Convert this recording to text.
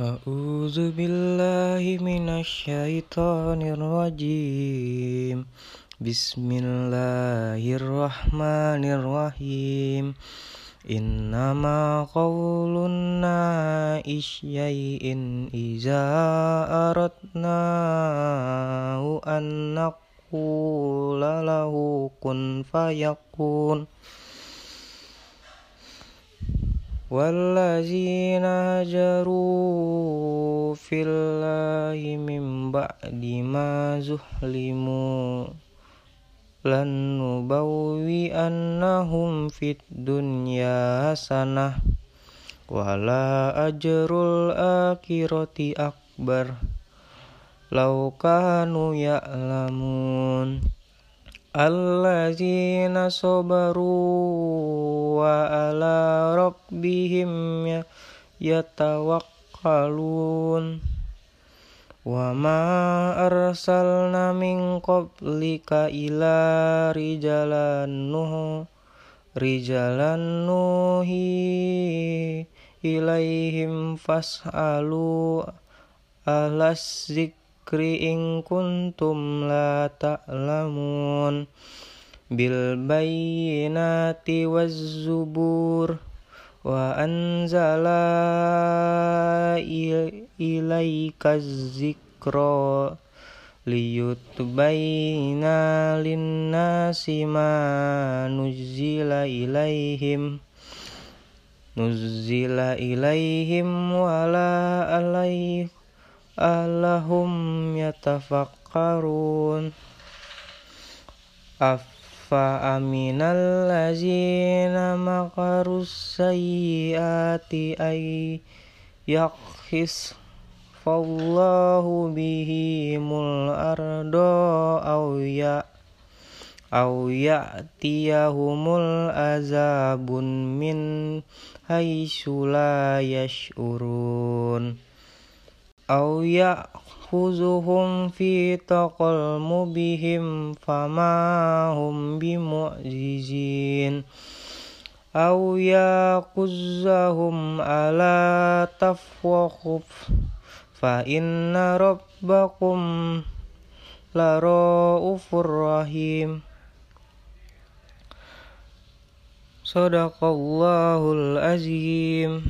أعوذ بالله من الشيطان الرجيم بسم الله الرحمن الرحيم إنما قولنا شيء إذا أردناه أن نقول له fillahi mim ba'di ma zuhlimu. Lan nubawi annahum fid dunya hasanah. Wala ajrul akhirati akbar. Law kanu ya'lamun allazina sabaru wa ala rabbihim ya-, yatawakkalun ربهم يتوكلون وما أرسلنا من قبلك إلى رجالا نوح رجالا نوحي إليهم فاسألوا أهل الذكر in kuntum la ta'lamun bil bayyinati waz zubur wa anzala ilaika zikra liyutbayna linnasi ma nuzila ilaihim. Nuzila ilaihim wala alaihim Afa aminal lazina makarus sayyiati ay yakhis fallahu bihimul ardo aw ya aw ya'tiyahumul azabun min haitsu la yash'urun أو يأخذهم في تقلبهم فما هم بمعجزين أو يأخذهم على تفوخف فإن ربكم لرؤوف رحيم صدق الله العظيم